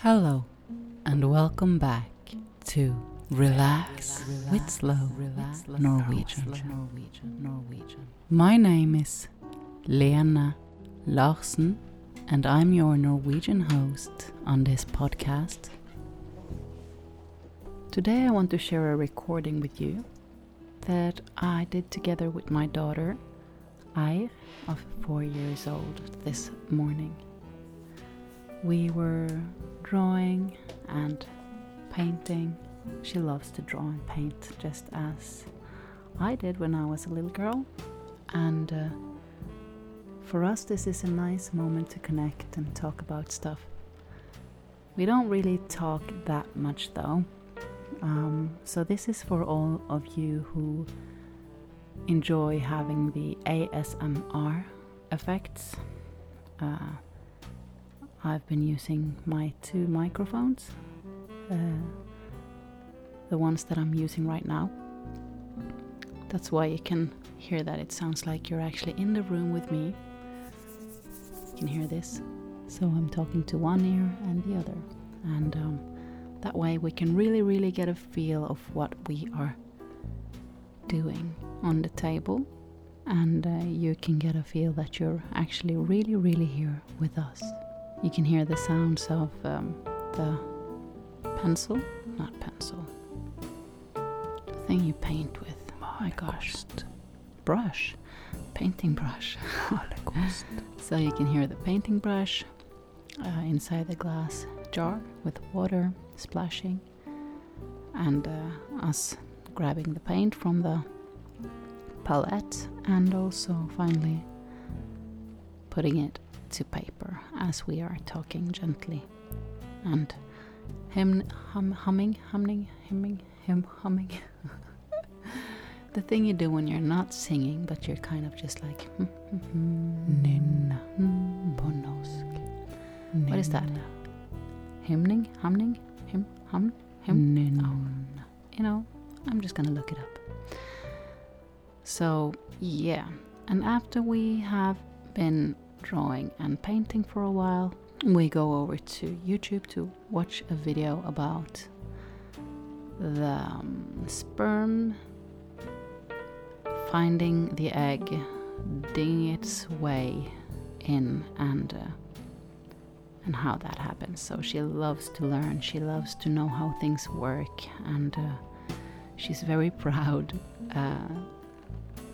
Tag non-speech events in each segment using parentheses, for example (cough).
Hello, and welcome back to Relax, with Slow Norwegian. My name is Lena Larsen, and I'm your Norwegian host on this podcast. Today, I want to share a recording with you that I did together with my daughter, I, of four years old, this morning. We were drawing and painting. She loves to draw and paint just as I did when I was a little girl. And uh, for us, this is a nice moment to connect and talk about stuff. We don't really talk that much though. Um, so, this is for all of you who enjoy having the ASMR effects. Uh, I've been using my two microphones, uh, the ones that I'm using right now. That's why you can hear that it sounds like you're actually in the room with me. You can hear this. So I'm talking to one ear and the other. And um, that way we can really, really get a feel of what we are doing on the table. And uh, you can get a feel that you're actually really, really here with us. You can hear the sounds of um, the pencil, not pencil, the thing you paint with. Oh my gosh, brush, painting brush. (laughs) so you can hear the painting brush uh, inside the glass jar with water splashing, and uh, us grabbing the paint from the palette, and also finally putting it to paper as we are talking gently. And him hum, humming humming humming him humming. (laughs) The thing you do when you're not singing but you're kind of just like hmm, hmm, hmm, Nynna what is that? Hymning humming him hum him oh, you know I'm just gonna look it up. So yeah. And after we have been drawing and painting for a while, we go over to YouTube to watch a video about the um, sperm finding the egg, digging its way in, and uh, and how that happens. So she loves to learn. She loves to know how things work, and uh, she's very (laughs) proud uh,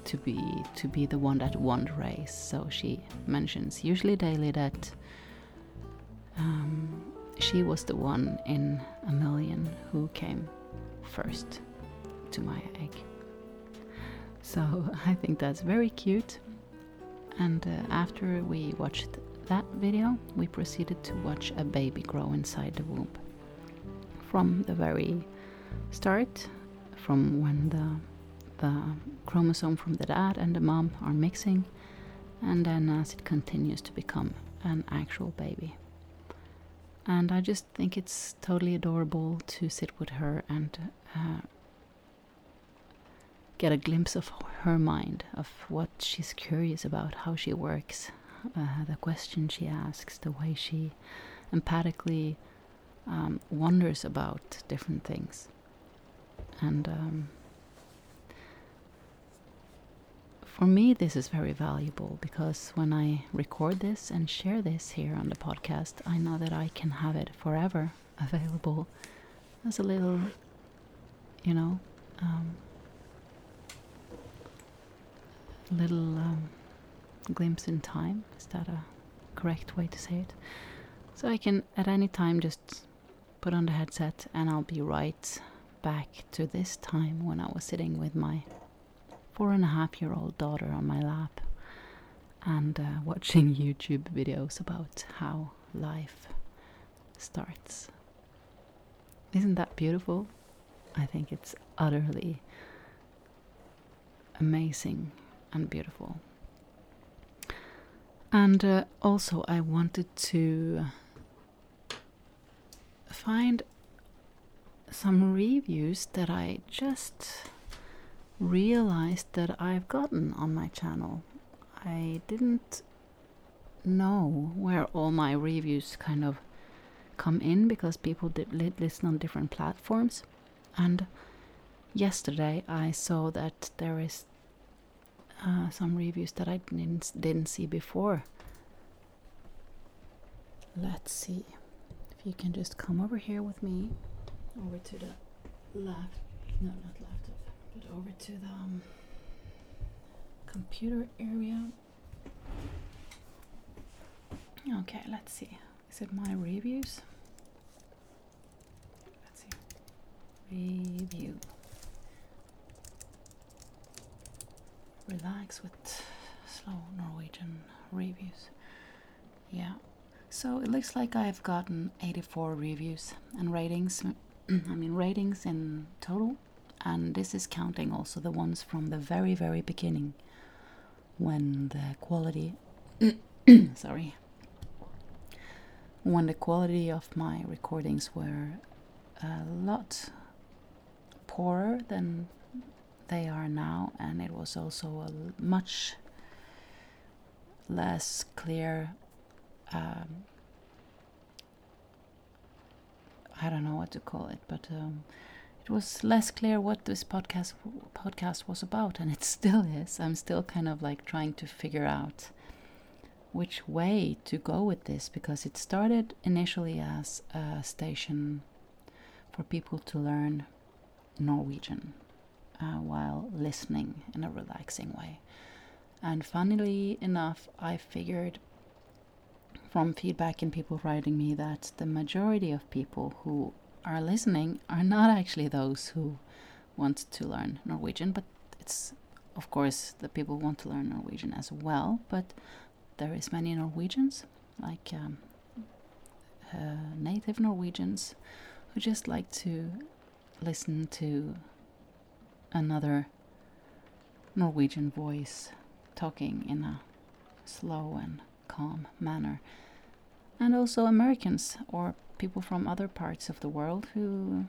to be to be the one that won the race. So she mentions usually daily that um, she was the one in a million who came first to my egg. So (laughs) I think that's very cute. And uh, after we watched that video, we proceeded to watch a baby grow inside the womb. From the very start, from when the the chromosome from the dad and the mom are mixing, and then as it continues to become an actual baby. And I just think it's totally adorable to sit with her and uh, get a glimpse of her mind, of what she's curious about, how she works, uh, the questions she asks, the way she empathically um, wonders about different things. And um, for me, this is very valuable because when I record this and share this here on the podcast, I know that I can have it forever (laughs) available as a little, you know, um, little um, glimpse in time. Is that a correct way to say it? So I can at any time just put on the headset and I'll be right back to this time when I was sitting with my four and a half year old daughter on my lap and uh, watching (laughs) YouTube videos about how life starts. Isn't that beautiful? I think it's utterly amazing and beautiful. And uh, also, I wanted to find some reviews that I just realized that I've gotten on my channel. I didn't know where all my reviews kind of come in because people did li- listen on different platforms. And yesterday I saw that there is uh, some reviews that I didn't, didn't see before. Let's see if you can just come over here with me, over to the left, no, not left, but over to the um, computer area. Okay, let's see. Is it my reviews? Let's see. Review. Relax with slow Norwegian reviews. Yeah. So it looks like I've gotten 84 reviews and ratings. (clears throat) I mean, ratings in total. And this is counting also the ones from the very, very beginning when the quality. (coughs) sorry. When the quality of my recordings were a lot poorer than they are now, and it was also a much less clear. Um, I don't know what to call it, but um, it was less clear what this podcast podcast was about, and it (laughs) still is. I'm still kind of like trying to figure out which way to go with this because it started initially as a station for people to learn Norwegian uh, while listening in a relaxing way. And funnily enough, I figured from feedback and people writing me that the majority of people who are listening are not actually those who want to learn Norwegian, but it's of course the people want to learn Norwegian as well. But there is many Norwegians, like um, uh, native Norwegians, who just like to listen to another Norwegian voice talking in a slow and calm manner. And also Americans or people from other parts of the world who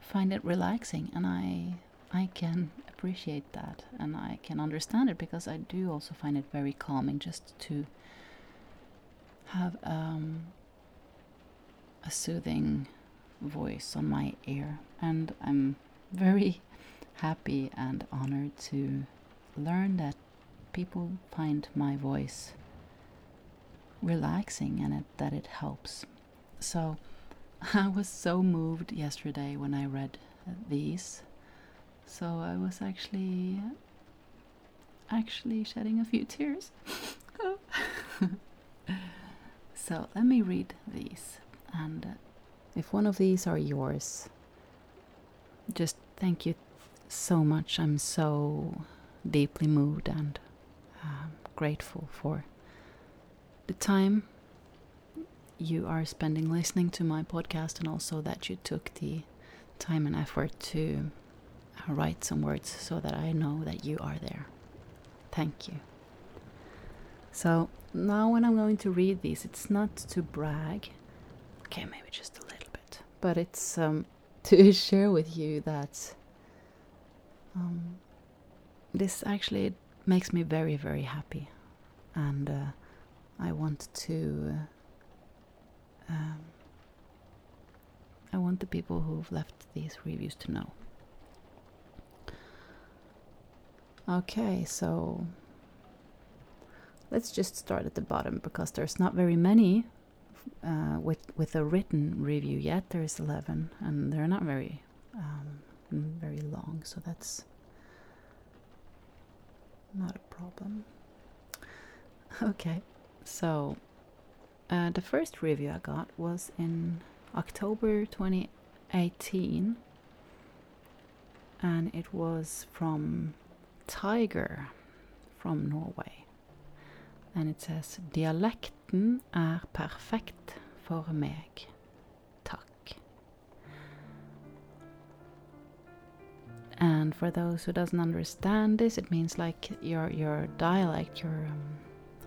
find it relaxing and I I can appreciate that and I can understand it because I do also find it very calming just to have um, a soothing voice on my ear. And I'm very happy and honored to learn that people find my voice relaxing and it, that it helps. So (laughs) I was so moved yesterday when I read these. So I was actually actually shedding a few tears. (laughs) so let me read these and if one of these are yours just thank you so much. I'm so deeply moved and um, grateful for the time you are spending listening to my podcast and also that you took the time and effort to uh, write some words so that I know that you are there. Thank you. So now, when I'm going to read these, it's not to brag, okay, maybe just a little bit, but it's um, (laughs) to share with you that um, this actually makes me very, very happy. And uh, I want to. Um, I want the people who've left these reviews to know. Okay, so let's just start at the bottom because there's not very many uh, with with a written review yet. There's 11, and they're not very um, very long, so that's not a problem. (laughs) Okay, so uh, the first review I got was in October 2018, and it was from Tiger from Norway. And it says Dialekten er perfekt for meg. And for those who doesn't understand this, it means like your your dialect, your um,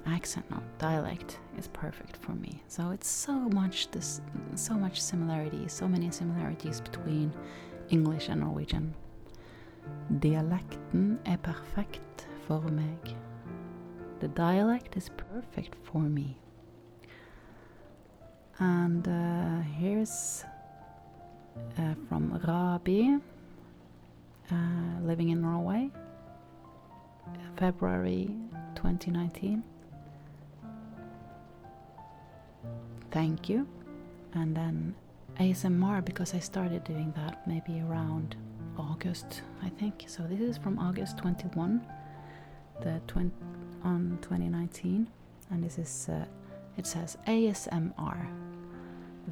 accent, not dialect, is perfect for me. So it's so much this, so much similarity, so many similarities between English and Norwegian. Dialekten er perfekt for meg. The dialect is perfect for me. And uh, here's uh, from Rabi, uh, living in Norway, February 2019. Thank you. And then ASMR because I started doing that maybe around August, I think. So this is from August 21, the 20, on 2019, and this is uh, it says ASMR.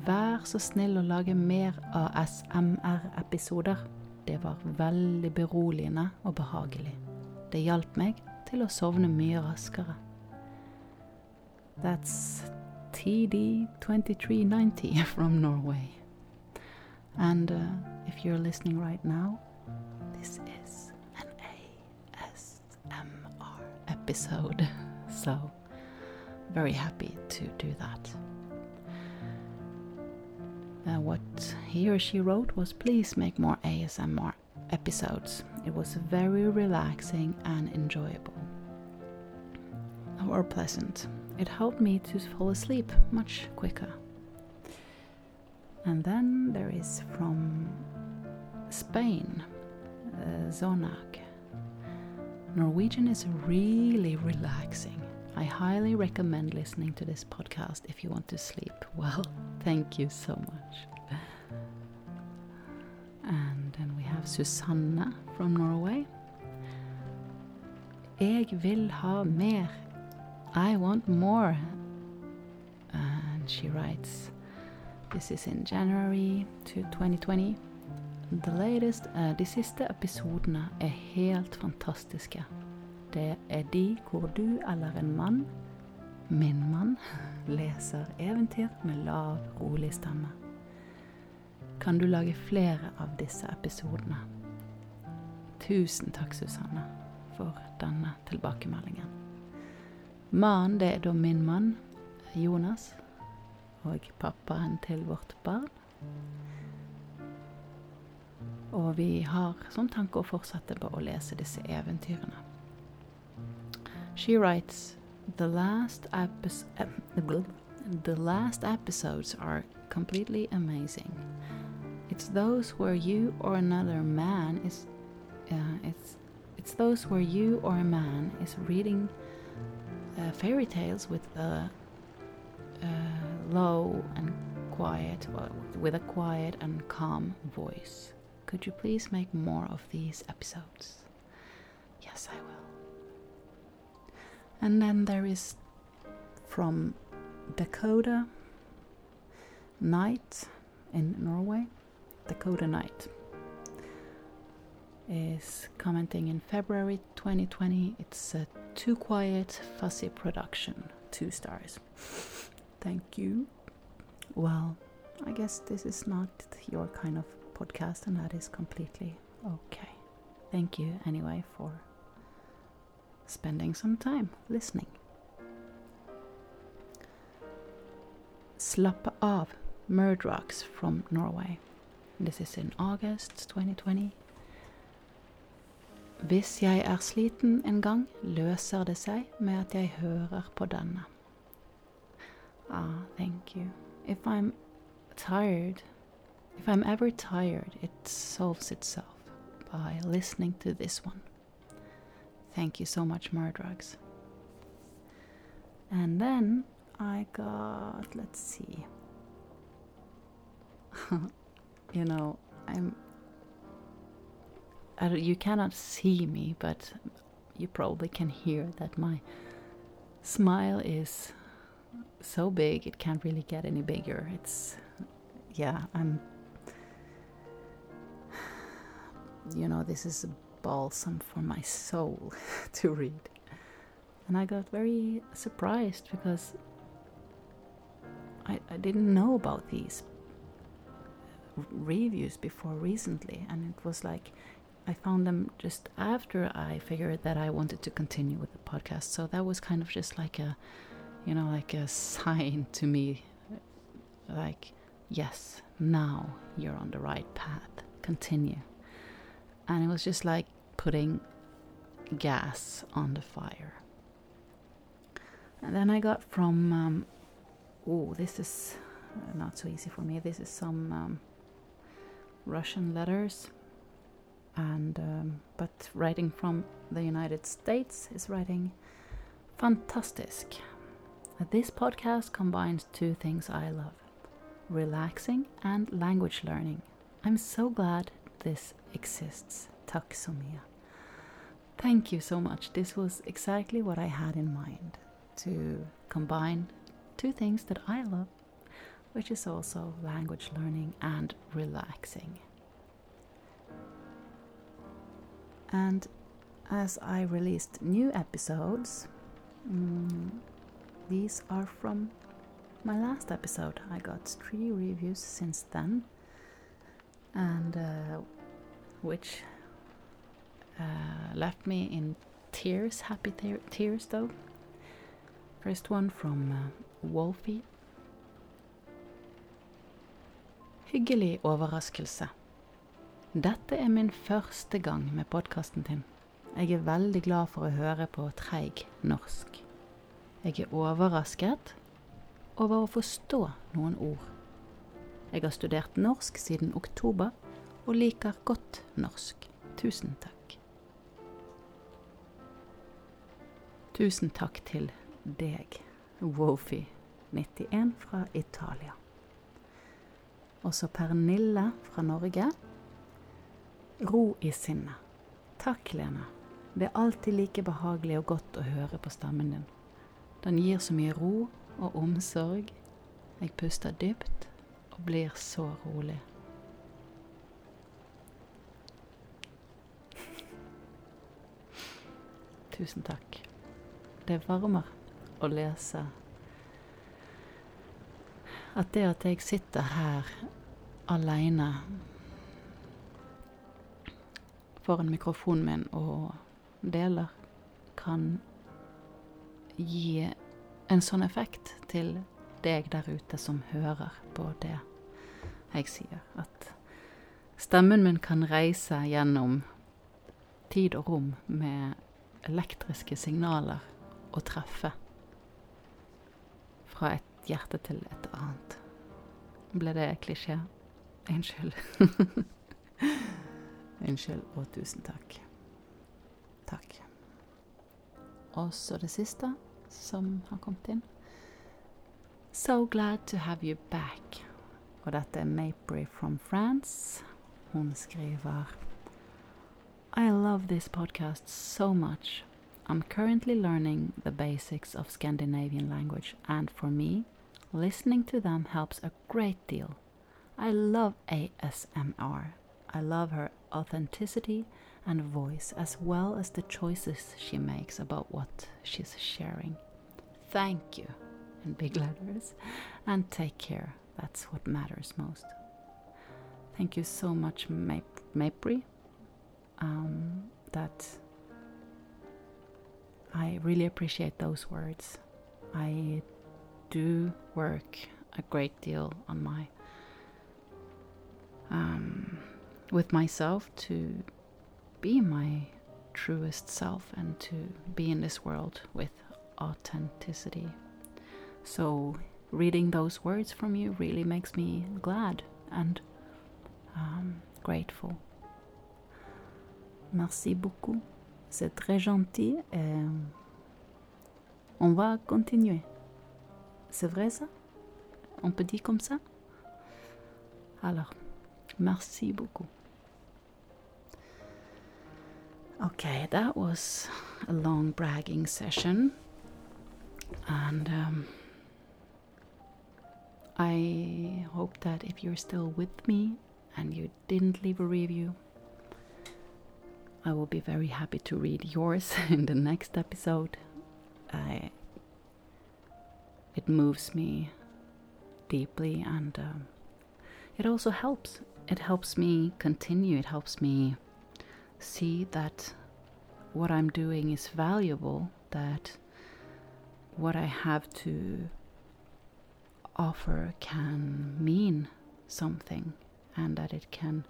Vær så snill å lage mer ASMR-episoder. Det var veldig beroligende og behagelig. Det hjalp meg til å sovne mye raskere. That's TD2390 (laughs) from Norway. And uh, if you're listening right now, this is an ASMR episode. (laughs) So, very happy to do that. Uh, what he or she wrote was please make more ASMR episodes. It was very relaxing and enjoyable. Or pleasant. It helped me to fall asleep much quicker. And then there is from Spain, uh, Zonak. Norwegian is really relaxing. I highly recommend listening to this podcast if you want to sleep well. (laughs) Thank you so much. And then we have Susanna from Norway. Jeg vil ha mer. I want more. And she writes, this is in January to 2020. The latest, uh, de siste episodene er helt fantastiske. Det er de hvor du eller en mann, min mann, (laughs) leser eventyr med lav, rolig stemme. Kan du lage flere av disse episodene? Tusen takk, Susanne, for denne tilbakemeldingen. Mannen, det er da min mann, Jonas, og pappaen til vårt barn. Og vi har som tanke å fortsette på å lese disse eventyrene. She writes, the last, epi- the last episodes are completely amazing. It's those where you or another man is, uh, it's, it's those where you or a man is reading uh, fairy tales with a, a low and quiet, well, with a quiet and calm voice. Could you please make more of these episodes? Yes, I will. And then there is from Dakota Night in Norway. Dakota Night is commenting in February 2020. It's a too quiet, fussy production. Two stars. Thank you. Well, I guess this is not your kind of podcast, and that is completely okay. Thank you anyway for spending some time listening. Slappe av, Murdrocks from Norway. This is in August 2020. Hvis jeg er sliten en gang, løser det seg med at jeg hører på denne. Ah, thank you. If I'm tired, if I'm ever tired, it solves itself by listening to this one. Thank you so much, Murdrugs. And then I got, let's see. (laughs) you know, I'm. You cannot see me, but you probably can hear that my smile is so big it can't really get any bigger. It's, yeah, I'm. You know, this is a balsam for my soul (laughs) to read. And I got very surprised because I, I didn't know about these reviews before recently, and it was like I found them just after I figured that I wanted to continue with the podcast. So that was kind of just like a, you know, like a (laughs) sign to me, like, yes, now you're on the right path. Continue. And it was just like putting gas on the fire. And then I got from, um, oh, this is not so easy for me. This is some um, Russian letters, and um, but writing from the United States is writing fantastic. This podcast combines two things I love relaxing and language learning. I'm so glad this exists. Tack. Thank you so much. This was exactly what I had in mind to combine two things that I love, which is also language learning and relaxing. And as I released new episodes, mm, these are from my last episode. I got three reviews since then, and uh, which uh, left me in tears, happy te tears though. First one from uh, Wolfie. Hyggelig overraskelse. Dette er min første gang med podkasten din. Jeg er veldig glad for å høre på treig norsk. Jeg er overrasket over å forstå noen ord. Jeg har studert norsk siden oktober og liker godt norsk. Tusen takk. Tusen takk til deg, Wofi91 fra Italia. Også Pernille fra Norge. Ro i sinnet. Takk, Lene. Det er alltid like behagelig og godt å høre på stemmen din. Den gir så mye ro og omsorg. Jeg puster dypt og blir så rolig. Tusen takk. Det varmer å lese at det at jeg sitter her aleine foran mikrofonen min og deler, kan gi en sånn effekt til deg der ute som hører på det jeg sier. At stemmen min kan reise gjennom tid og rom med elektriske signaler og treffe fra et hjerte til et annet. Ble det klisjé? Unnskyld. (laughs) Unnskyld og tusen takk. Takk. Og så det siste som har kommet inn. So glad to have you back. Og dette er Mapry from France. Hun skriver I love this podcast so much. I'm currently learning the basics of Scandinavian language, and for me, listening to them helps a great deal. I love ASMR. I love her authenticity and voice, as well as the choices she makes about what she's sharing. Thank you, in big letters, and take care. That's what matters most. Thank you so much, Mapri. Um, that I really appreciate those words. I do work a great deal on my um, with myself to be my truest self and to be in this world with authenticity. So, reading those words from you really makes me glad and um, grateful. Merci beaucoup. C'est très gentil. Et on va continuer. C'est vrai ça On peut dire comme ça Alors, merci beaucoup. Okay, that was a long bragging session. And um, I hope that if you're still with me and you didn't leave a review, I will be very happy to read yours (laughs) in the next episode. I, it moves me deeply and um, it also helps. It helps me continue, it helps me see that what I'm doing is valuable, that what I have to offer can mean something, and that it can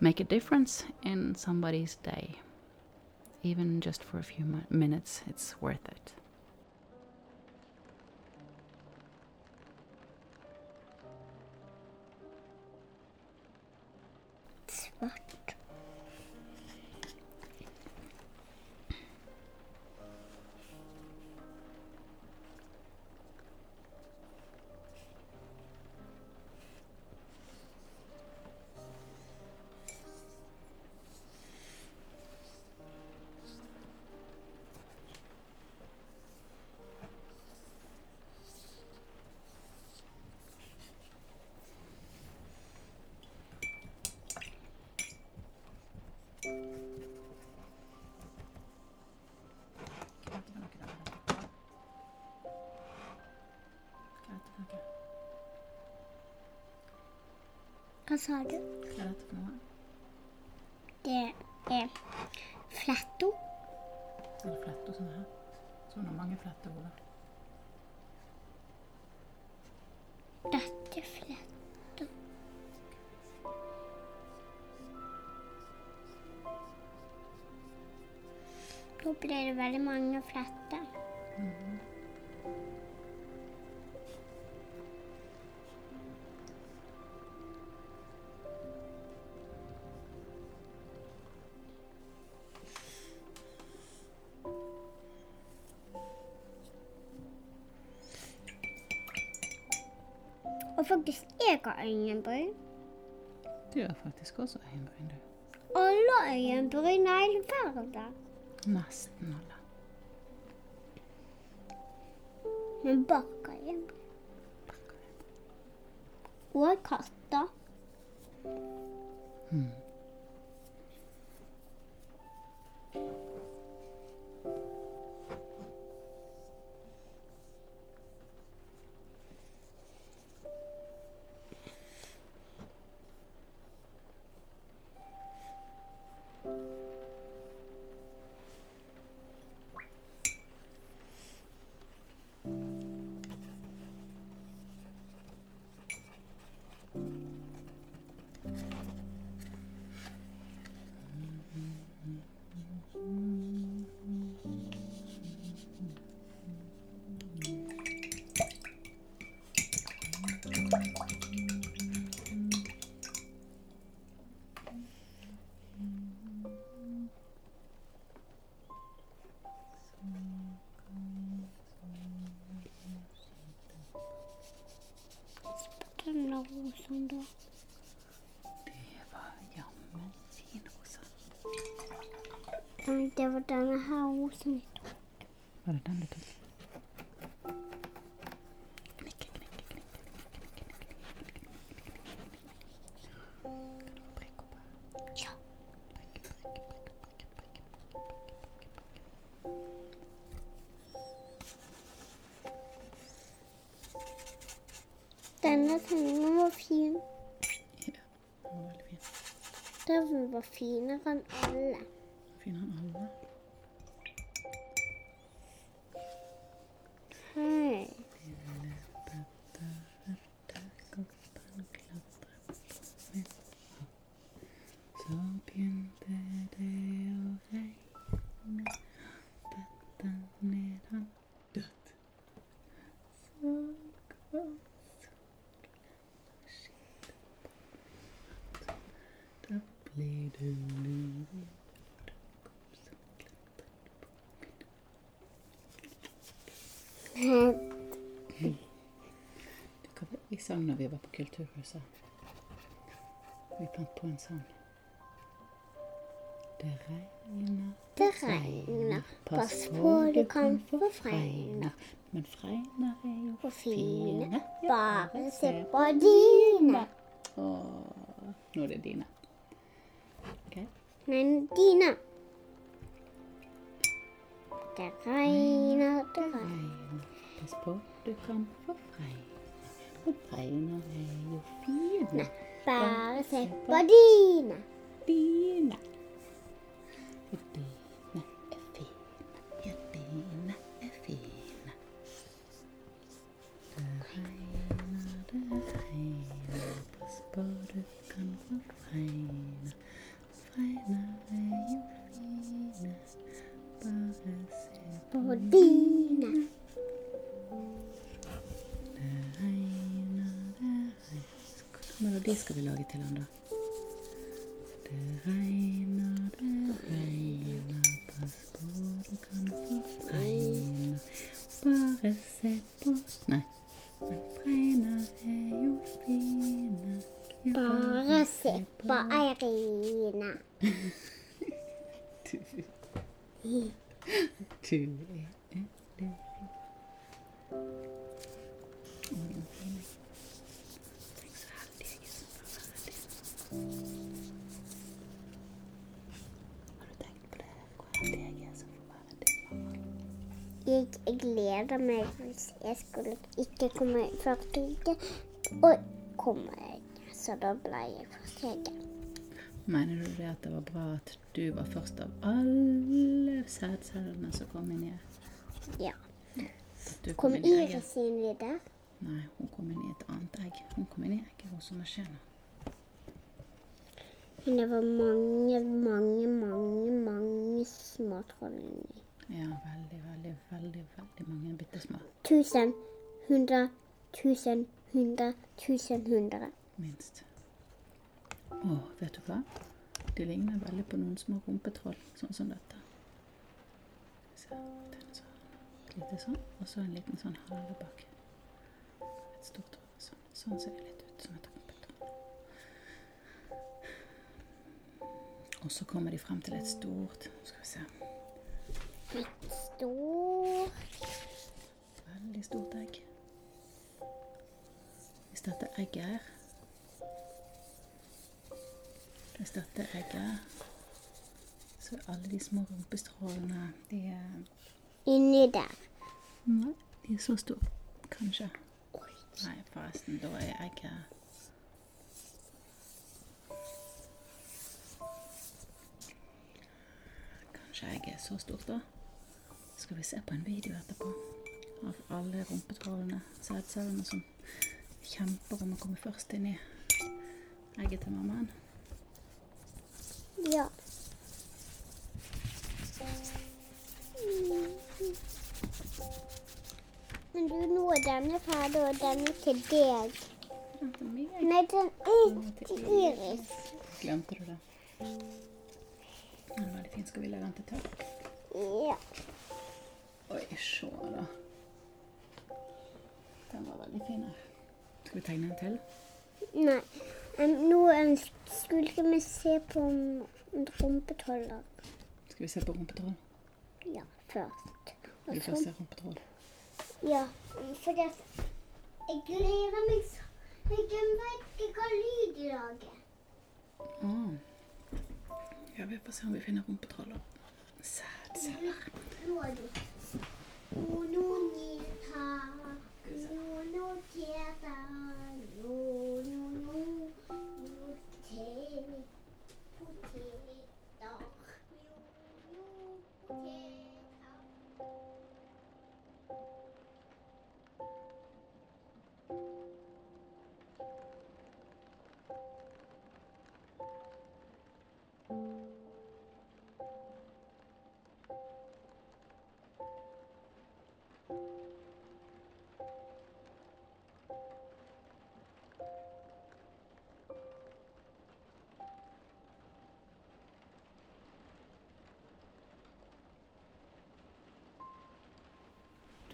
make a difference in somebody's day. Even just for a few minutes, it's worth it. Smart. Hva sa du? Hva er dette for noe? Det er fletto. Er det fletter som er her? Sånn er mange fletter, Ola. Dette fletto. Nå blir det veldig mange fletter. Og øyenbryn. Du har faktisk også øyenbryn, du. Alle øyenbryn er i verden. Nesten alle. Men bak øyenbryn. Og katter. Hmm. Var finere enn alle. Vi sang når vi var på Kulturhuset? Vi fant på en sang. Det regner, Det regner, pass på du kan få fregner. Men fregner er jo for fine, fine. bare se på dine. Åh, nå er det dine. Ok. Men dine. Det regner, det regner. Fregner, pass på du kan få fregner. Men fregner er jo fine. Bare se på på Du, du er jeg er er gleder meg hvis jeg skulle ikke komme før uke. Og kommer jeg, så da ble jeg forsteget. Mener du det at det var bra at du var først av alle sædcellene som kom inn i Ja. Kom? Iris inn i det? Nei, hun kom inn i et annet egg. Hun kom inn i egget hos Machena. Men det var mange, mange, mange, mange små troll inni. Ja, veldig, veldig, veldig, veldig mange bitte små. Tusen, hundre, tusen, hundre, tusen, hundre. Minst. Å, vet du hva? De ligner veldig på noen små rumpetroll, sånn som dette. Skal vi se, den sånn. Lite sånn, og så en liten sånn hale bak. Et stort hår, sånn. Sånn ser det litt ut som et rumpetroll. Og så kommer de frem til et stort, skal vi se, Et stort veldig stort egg. Hvis dette egget her Hvis dette egget Så er alle de små rumpestrålene De er inni der. Nei, de er så store. Kanskje. Nei, forresten, da er egget Kanskje egget er så stort, da. Skal vi se på en video etterpå av alle rumpetrålene, sædcellene, som kjemper om å komme først inn i egget til mammaen. Ja. Men du, nå er denne ferdig, og den er til deg. Den. Nei, den er til Iris. Glemte du det? Den er veldig fin. Skal vi legge den til tørk? Ja. Oi, se da. Den var veldig fin her. Skal vi tegne en til? Nei. Nå skulle skulle vi se på en rumpetroller. Skal vi se på rumpetroll? Ja, først. Vil du først se rumpetroll? Ja, fordi at jeg gleder meg så. Jeg vet ikke hva lyd de lager. Ah. Ja, vi får se om vi finner rumpetroller. Sædceller. Nå er det.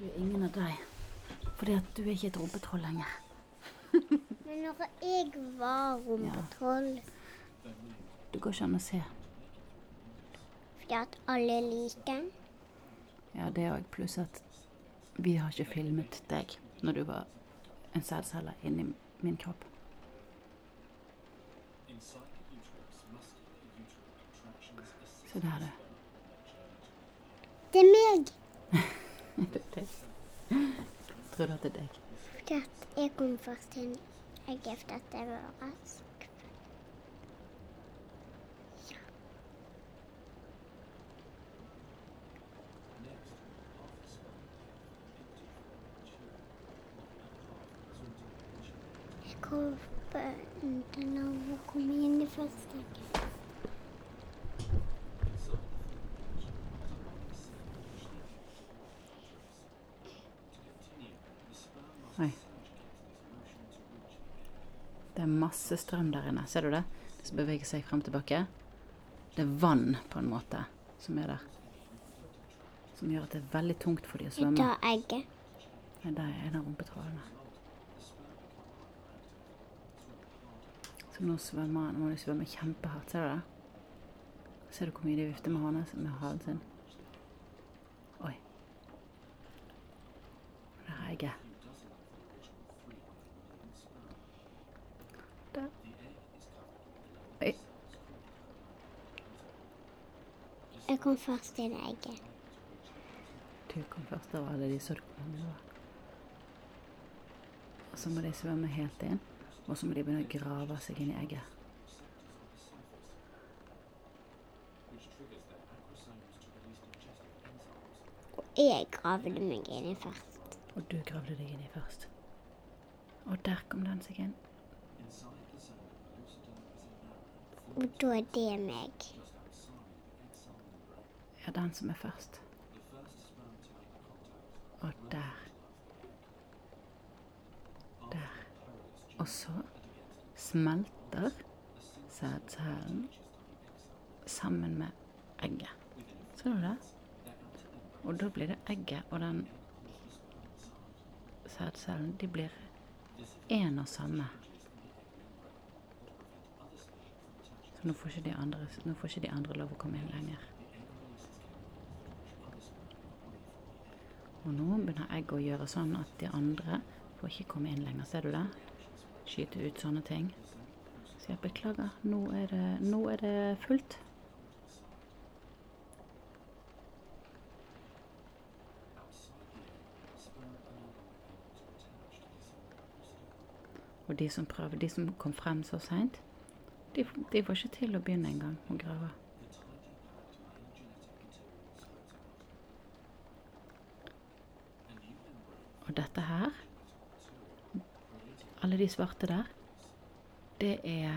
Du er ingen av deg. Fordi at du er ikke et rumpetroll lenger. (laughs) Men når jeg var rumpetroll, Du går ikke an å se. fordi at alle liker den, Ja, det òg. Pluss at vi har ikke filmet deg når du var en sædcelle inni min kropp. Se der, er jeg kom først inn. Jeg giftet at jeg var rask. Jeg håper den å komme inn i første masse strøm der inne. Ser du det? Det som beveger seg frem og tilbake. Det er vann, på en måte, som er der. Som gjør at det er veldig tungt for de å svømme. tar egget. Nei, der er en av rumpetrådene. Så nå svømmer han. Nå må de svømme kjempehardt. Ser du det? Ser du hvor mye de vifter med hånden, med halen sin? Oi. Der er egget. Der. Oi. Jeg kom først til egget. Du kom først av alle de sorgene du kom nå. Og så må de svømme helt inn, og så må de begynne å grave seg inn i egget. Og jeg gravde meg inn i først. Og du gravde deg inn i først. Og der kom den seg inn. Og da er det meg. Ja, den som er først. Og der. Der. Og så smelter sædcellen sammen med egget. Ser du det? Og da blir det egget og den sædcellen De blir én og samme. Så nå får ikke de andre, ikke de andre lov å komme inn lenger. Og nå begynner egget å gjøre sånn at de andre får ikke komme inn lenger. Ser du det? Skyte ut sånne ting. Så jeg beklager, nå er det, nå er det fullt. Og de som prøver, de som kom frem så seint, de, de får ikke til å begynne engang å grave. Og dette her, alle de svarte der, det er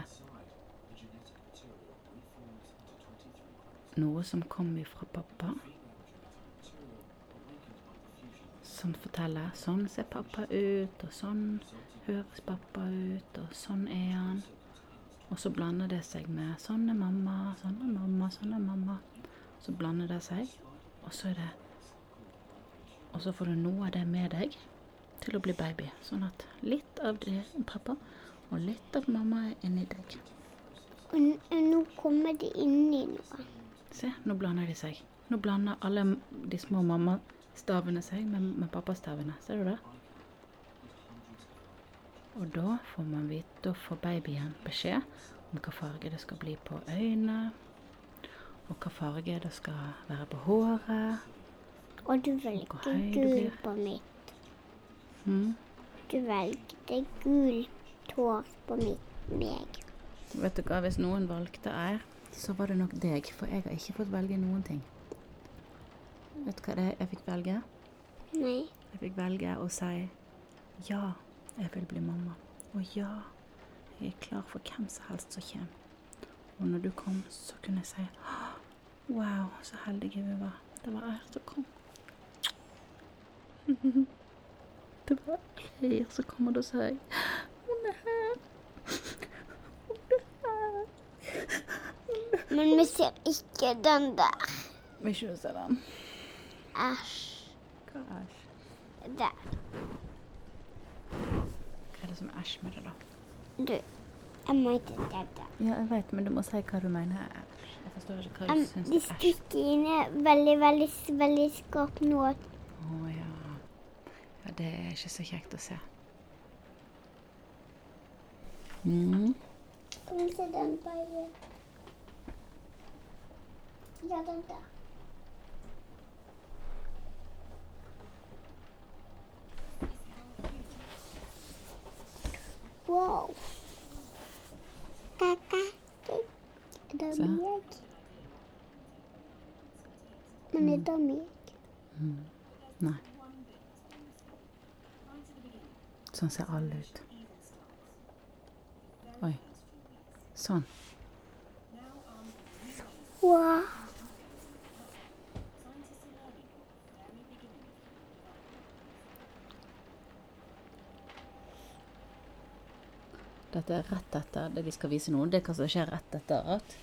noe som kom ifra pappa. Som forteller sånn ser pappa ut, og sånn høres pappa ut, og sånn er han. Og så blander det seg med sånn er mamma, sånn er mamma, sånn er mamma. Så blander det seg, og så er det Og så får du noe av det med deg til å bli baby. Sånn at litt av det pappa, og litt av mamma er inni deg. Og nå kommer det inn i noe. Se, nå blander de seg. Nå blander alle de små mammastavene seg med, med pappastavene. Ser du det? Og da får man vite, da får babyen beskjed om hva farge det skal bli på øynene, og hva farge det skal være på håret. Og du velger du gul på mitt. Mm. Du velgte gult hår på mitt meg. Vet du hva, hvis noen valgte jeg, så var det nok deg, for jeg har ikke fått velge noen ting. Vet du hva det er jeg fikk velge? Nei. Jeg fikk velge å si ja, jeg vil bli mamma. Og ja, jeg er klar for hvem som helst som kommer. Og når du kom, så kunne jeg si wow, så heldige vi var. Det var jeg som kom. (laughs) Det var Eir Og så og det sa jeg hun er her. (laughs) Hun er her. Men vi ser ikke den der. Vil ikke du se den? Æsj. Hva er æsj? Der. Hva er det som er æsj med det, da? Du, jeg må ikke se det. Ja, jeg vet, men du må si hva du mener er. Jeg forstår ikke hva Um, du syns de er æsj. stikker inn veldig, veldig, veldig skarpt nå. Å ja. Ja, det er ikke så kjekt å se. Mm. Vi se den bare? Ja, den der. Wow. Kaka. Er det Se. meg? Men er meg? Nei. Sånn ser alle ut. Oi. Sånn. Wow. Dette er rett etter det vi skal vise nå. Det er hva som skjer rett etter at,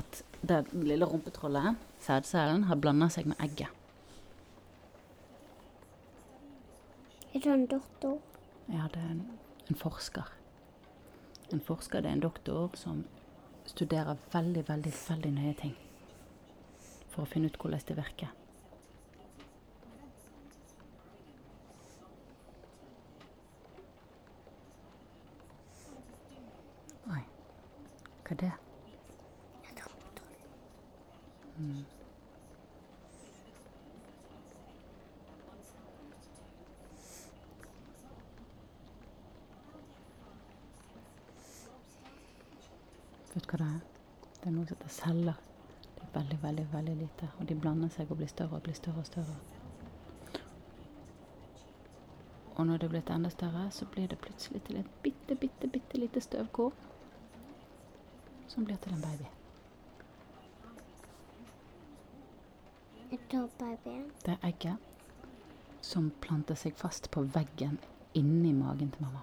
at det lille rumpetrollet, sædcellen, har blanda seg med egget. Er det en doktor? Det er en, en forsker. En forsker det er en doktor som studerer veldig, veldig, veldig nøye ting. For å finne ut hvordan det virker. Oi. Hva er det? Et rumpetroll. Vet hva det er? Det er noe som heter celler. Det er veldig, veldig, veldig lite. Og de blander seg og blir større og blir større og større. Og når det er blitt enda større, så blir det plutselig til et bitte, bitte, bitte lite støvkorn. Som blir til en baby. Det er egget som planter seg fast på veggen inni magen til mamma.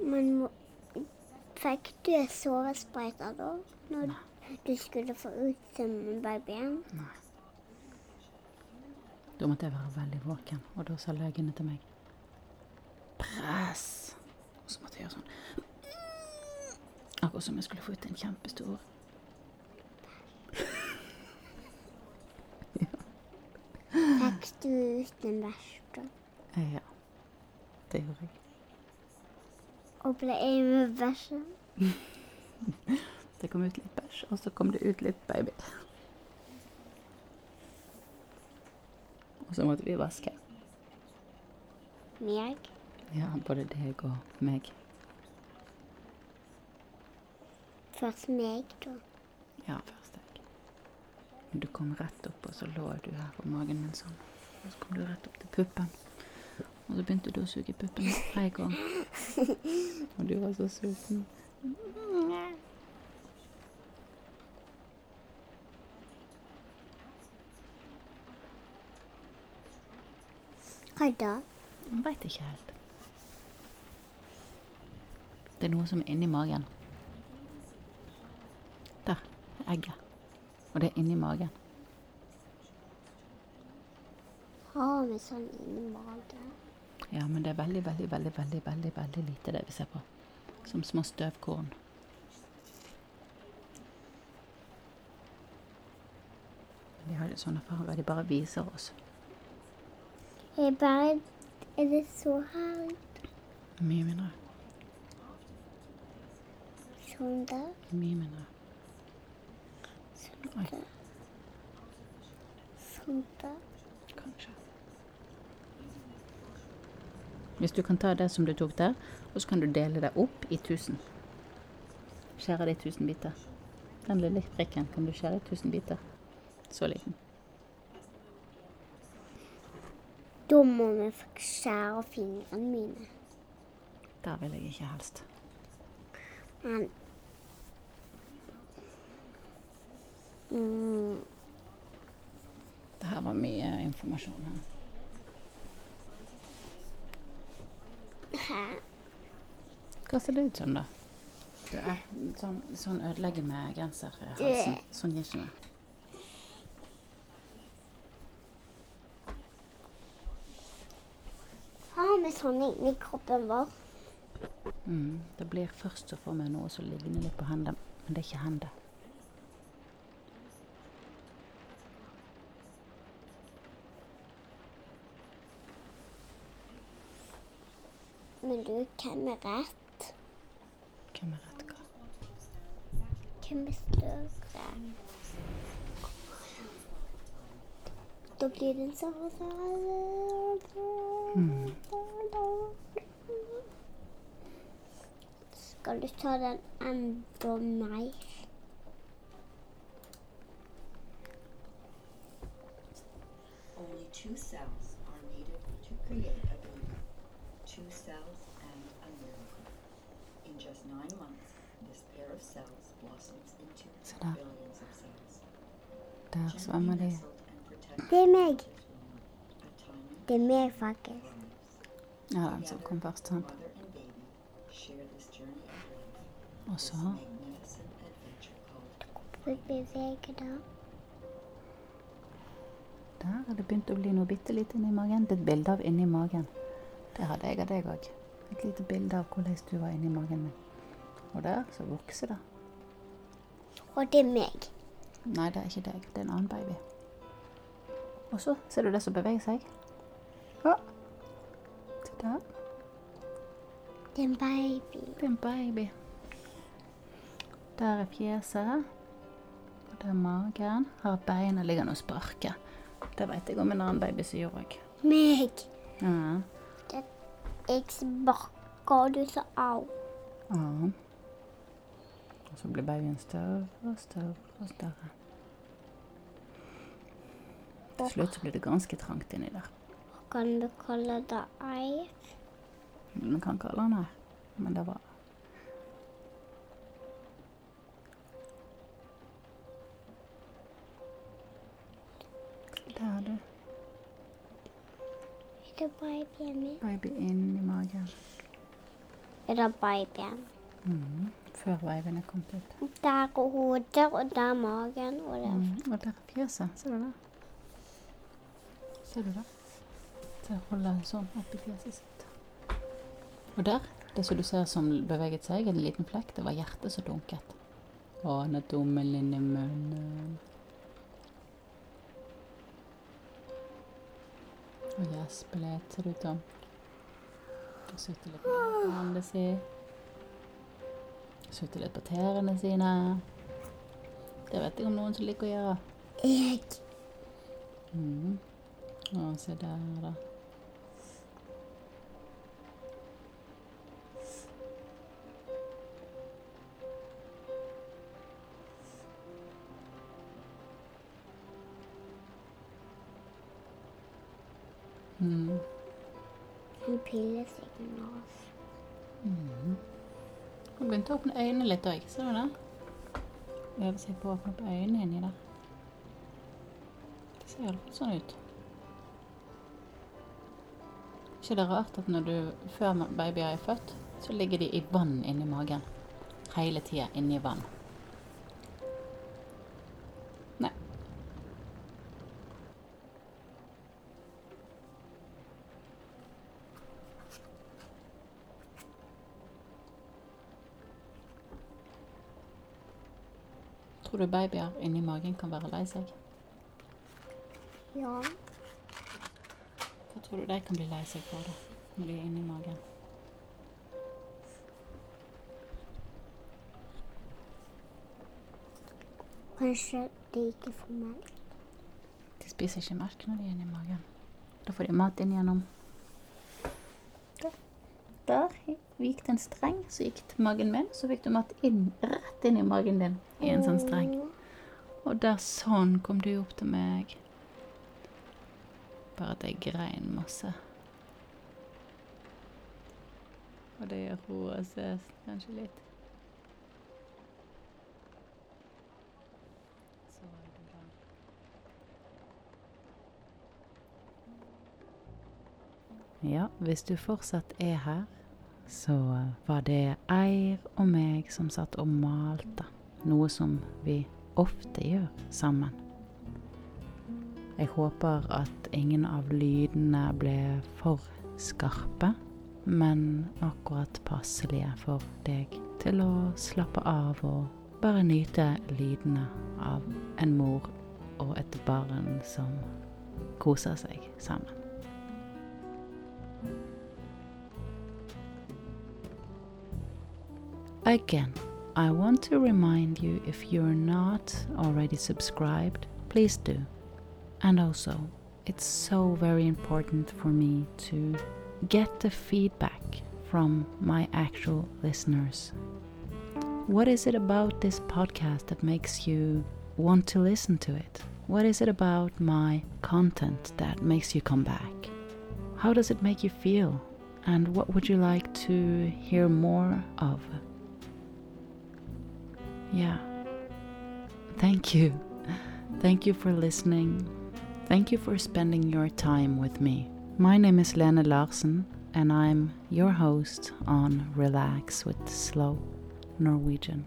Men må- fikk du sovesprøyter da? Når du skulle få ut babyen? Nei. Da måtte jeg være veldig våken, og da sa legene til meg Press! Og så måtte jeg gjøre sånn. Akkurat som jeg skulle få ut en kjempestor Fikk du ut en bæsj da? Eh, Ja. Det gjorde jeg. Og ble jeg med bæsjen? (laughs) Det kom ut litt bæsj, og så kom det ut litt baby. Og så måtte vi vaske. Meg? Ja, både deg og meg. Først meg, da. Ja, først deg. Men du kom rett opp, og så lå du her på magen min sånn. Og så kom du rett opp til puppen. Og så begynte du å suge puppene hver gang. (laughs) Og du var så sulten. Hva da? Jeg veit ikke helt. Det er noe som er inni magen. Der. er Egget. Og det er inni magen. Har vi sånn inni magen? Ja, men det er veldig, veldig, veldig, veldig, veldig, veldig lite det vi ser på. Som små støvkorn. De har litt sånne farger. De bare viser oss. Jeg bare Er det så her? Mye mindre. Sånn der? Mye mindre. Sånn der? Sånn der? Kanskje. Hvis du kan ta det som du tok der, og så kan du dele det opp i tusen. Skjære det i tusen biter. Den lille prikken kan du skjære i tusen biter. Så liten. Da må vi skjære fingrene mine. Der vil jeg ikke helst. Men mm, Det her var mye informasjon her. Hva ser det ut som, da? Det er sånn, sånn ødelegger med genserhalsen. Sånn gir ikke det. Har vi sånn inni kroppen vår? Mm. Det blir først så får vi noe som ligner litt på hendene, men det er ikke hender. Men du, hvem er rett? Hvem er rett hva? Hvem er større? Da blir den sånn Mm. Skal du ta den enda mer? Only two cells nestled and Maria. Det er meg. Det er meg, faktisk. Ja, den som kom først, sant. Og så beveger da. Der har det begynt å bli noe bitte lite inni magen. Det er et bilde av inni magen. Det hadde jeg av deg òg. Et lite bilde av hvordan du var inni magen min. Og der så vokser det. Og det er meg. Nei, det er ikke deg. Det er en annen baby. Og så ser du det som beveger seg. Ja. Se der. Det er en baby. Det er en baby. Der er fjeset. Og der er magen. Har beina liggende og sparker. Det vet jeg om en annen baby som gjør òg. Meg. Ja. Jeg sparker, og du sa au. Ja. Og så blir babyen større og større og større. Til slutt så blir det ganske trangt inni der. Kan du kalle det eir? Man kan kalle den her, men det var Der er det Er det babyen min? baby inni magen. Er det babyen? Mhm. Før babyen er kommet ut. Der er hodet, og der er magen, og der mm. Og der er fjeset. Ser du det? Ser du det? Til å holde en sånn oppi fjeset sitt. Og der, det som du ser som beveget seg, en liten flekk, det var hjertet som dunket. Å, han har tommelen i munnen. Og gjespe litt, ser det ut som. Og sutte litt med hendene si. Sutte litt på tærne sine. Det vet jeg om noen som liker å gjøre. Jeg. Mhm. Å, se der, da. Mm. Han piller seg med oss. Mm. Hun begynte å åpne øynene litt òg, ser du det? Øver seg på å åpne opp øynene inni der. Det ser iallfall sånn ut. Ikke det rart at du, før babyer er født, så ligger de i vann inni magen. Hele tida inni vann. Nei. Tror du babyer inni magen kan være lei seg? Ja. Tror du de kan bli lei seg for det når de er inni magen? Kanskje de ikke får melk. De spiser ikke melk når de er inni magen. Da får de mat inn gjennom Der. Der gikk det en streng, så gikk til magen min, så fikk du mat inn, rett inn i magen din i en sånn streng. Og der sånn kom du opp til meg. Bare at jeg grein masse. Og det gjør Roa seg kanskje litt. Ja, hvis du fortsatt er her, så var det Eir og meg som satt og malte. Noe som vi ofte gjør sammen. Jeg håper at ingen av lydene ble for skarpe, men akkurat passelige for deg til å slappe av og bare nyte lydene av en mor og et barn som koser seg sammen. Again, I want to remind you if you're not already subscribed, please do. And also, it's so very important for me to get the feedback from my actual listeners. What is it about this podcast that makes you want to listen to it? What is it about my content that makes you come back? How does it make you feel? And what would you like to hear more of? Yeah. Thank you. Thank you for listening. Thank you for spending your time with me My name is Lena Larsen, and I'm your host on Relax with Slow Norwegian.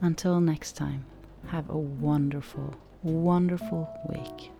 Until next time, have a wonderful, wonderful week.